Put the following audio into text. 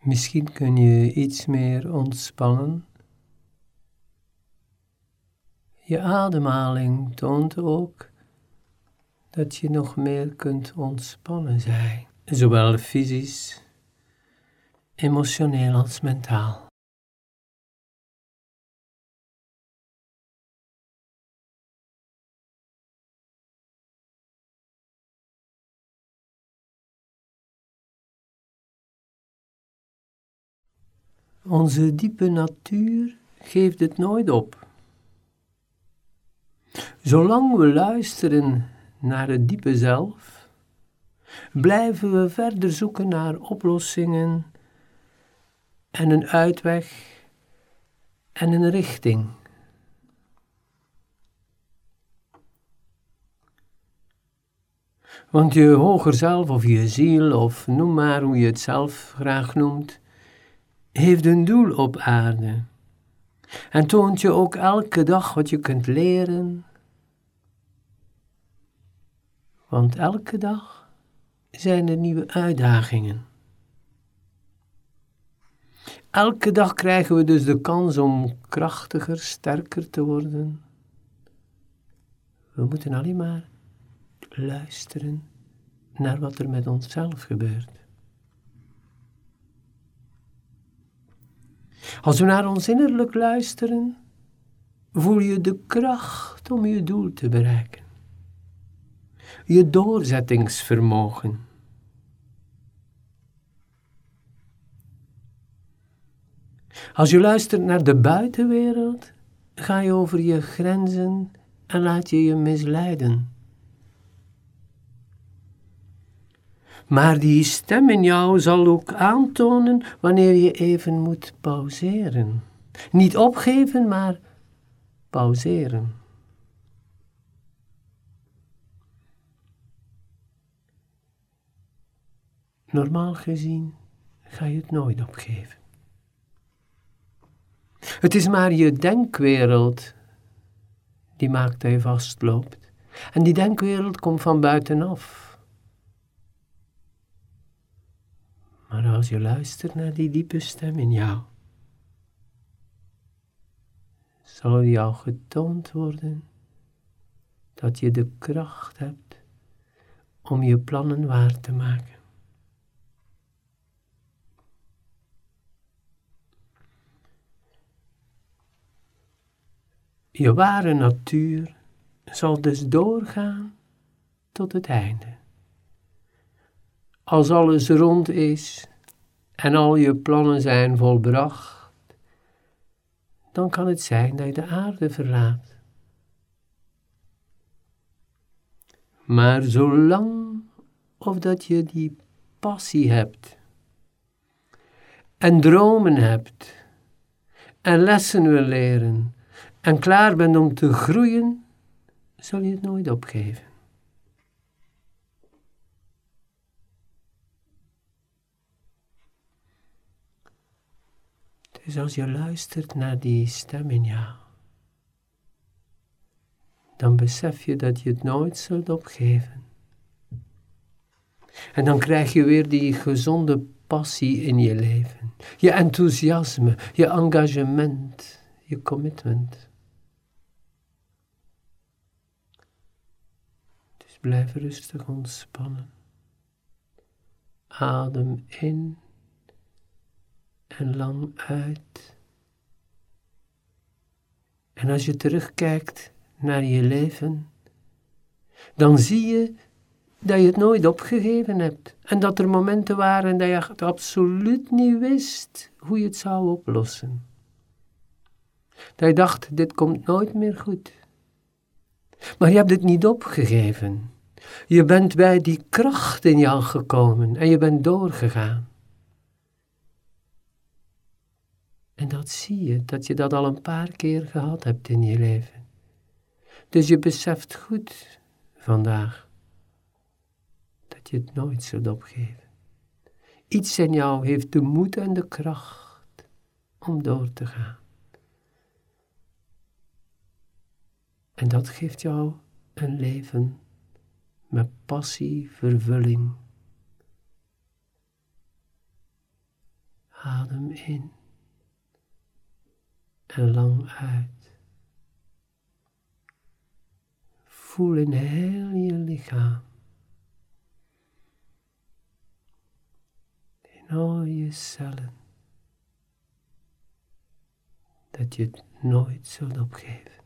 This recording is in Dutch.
Misschien kun je iets meer ontspannen. Je ademhaling toont ook dat je nog meer kunt ontspannen zijn, zowel fysisch, emotioneel als mentaal. Onze diepe natuur geeft het nooit op. Zolang we luisteren naar het diepe zelf, blijven we verder zoeken naar oplossingen en een uitweg en een richting. Want je hoger zelf of je ziel, of noem maar hoe je het zelf graag noemt, heeft een doel op aarde. En toont je ook elke dag wat je kunt leren. Want elke dag zijn er nieuwe uitdagingen. Elke dag krijgen we dus de kans om krachtiger, sterker te worden. We moeten alleen maar luisteren naar wat er met onszelf gebeurt. Als we naar ons innerlijk luisteren, voel je de kracht om je doel te bereiken. Je doorzettingsvermogen. Als je luistert naar de buitenwereld, ga je over je grenzen en laat je je misleiden. Maar die stem in jou zal ook aantonen wanneer je even moet pauzeren. Niet opgeven, maar pauzeren. Normaal gezien ga je het nooit opgeven. Het is maar je denkwereld die maakt dat je vastloopt. En die denkwereld komt van buitenaf. Maar als je luistert naar die diepe stem in jou, zal jou getoond worden dat je de kracht hebt om je plannen waar te maken. Je ware natuur zal dus doorgaan tot het einde als alles rond is en al je plannen zijn volbracht, dan kan het zijn dat je de aarde verlaat. Maar zolang of dat je die passie hebt en dromen hebt en lessen wil leren en klaar bent om te groeien, zal je het nooit opgeven. Dus als je luistert naar die stem in jou, dan besef je dat je het nooit zult opgeven. En dan krijg je weer die gezonde passie in je leven. Je enthousiasme, je engagement, je commitment. Dus blijf rustig ontspannen. Adem in lang uit. En als je terugkijkt naar je leven, dan zie je dat je het nooit opgegeven hebt. En dat er momenten waren dat je absoluut niet wist hoe je het zou oplossen. Dat je dacht, dit komt nooit meer goed. Maar je hebt het niet opgegeven. Je bent bij die kracht in jou gekomen en je bent doorgegaan. Dat zie je, dat je dat al een paar keer gehad hebt in je leven. Dus je beseft goed vandaag dat je het nooit zult opgeven. Iets in jou heeft de moed en de kracht om door te gaan. En dat geeft jou een leven met passie, vervulling Adem in en lang uit. Voel in heel je lichaam. In al je cellen. Dat je het nooit zult opgeven.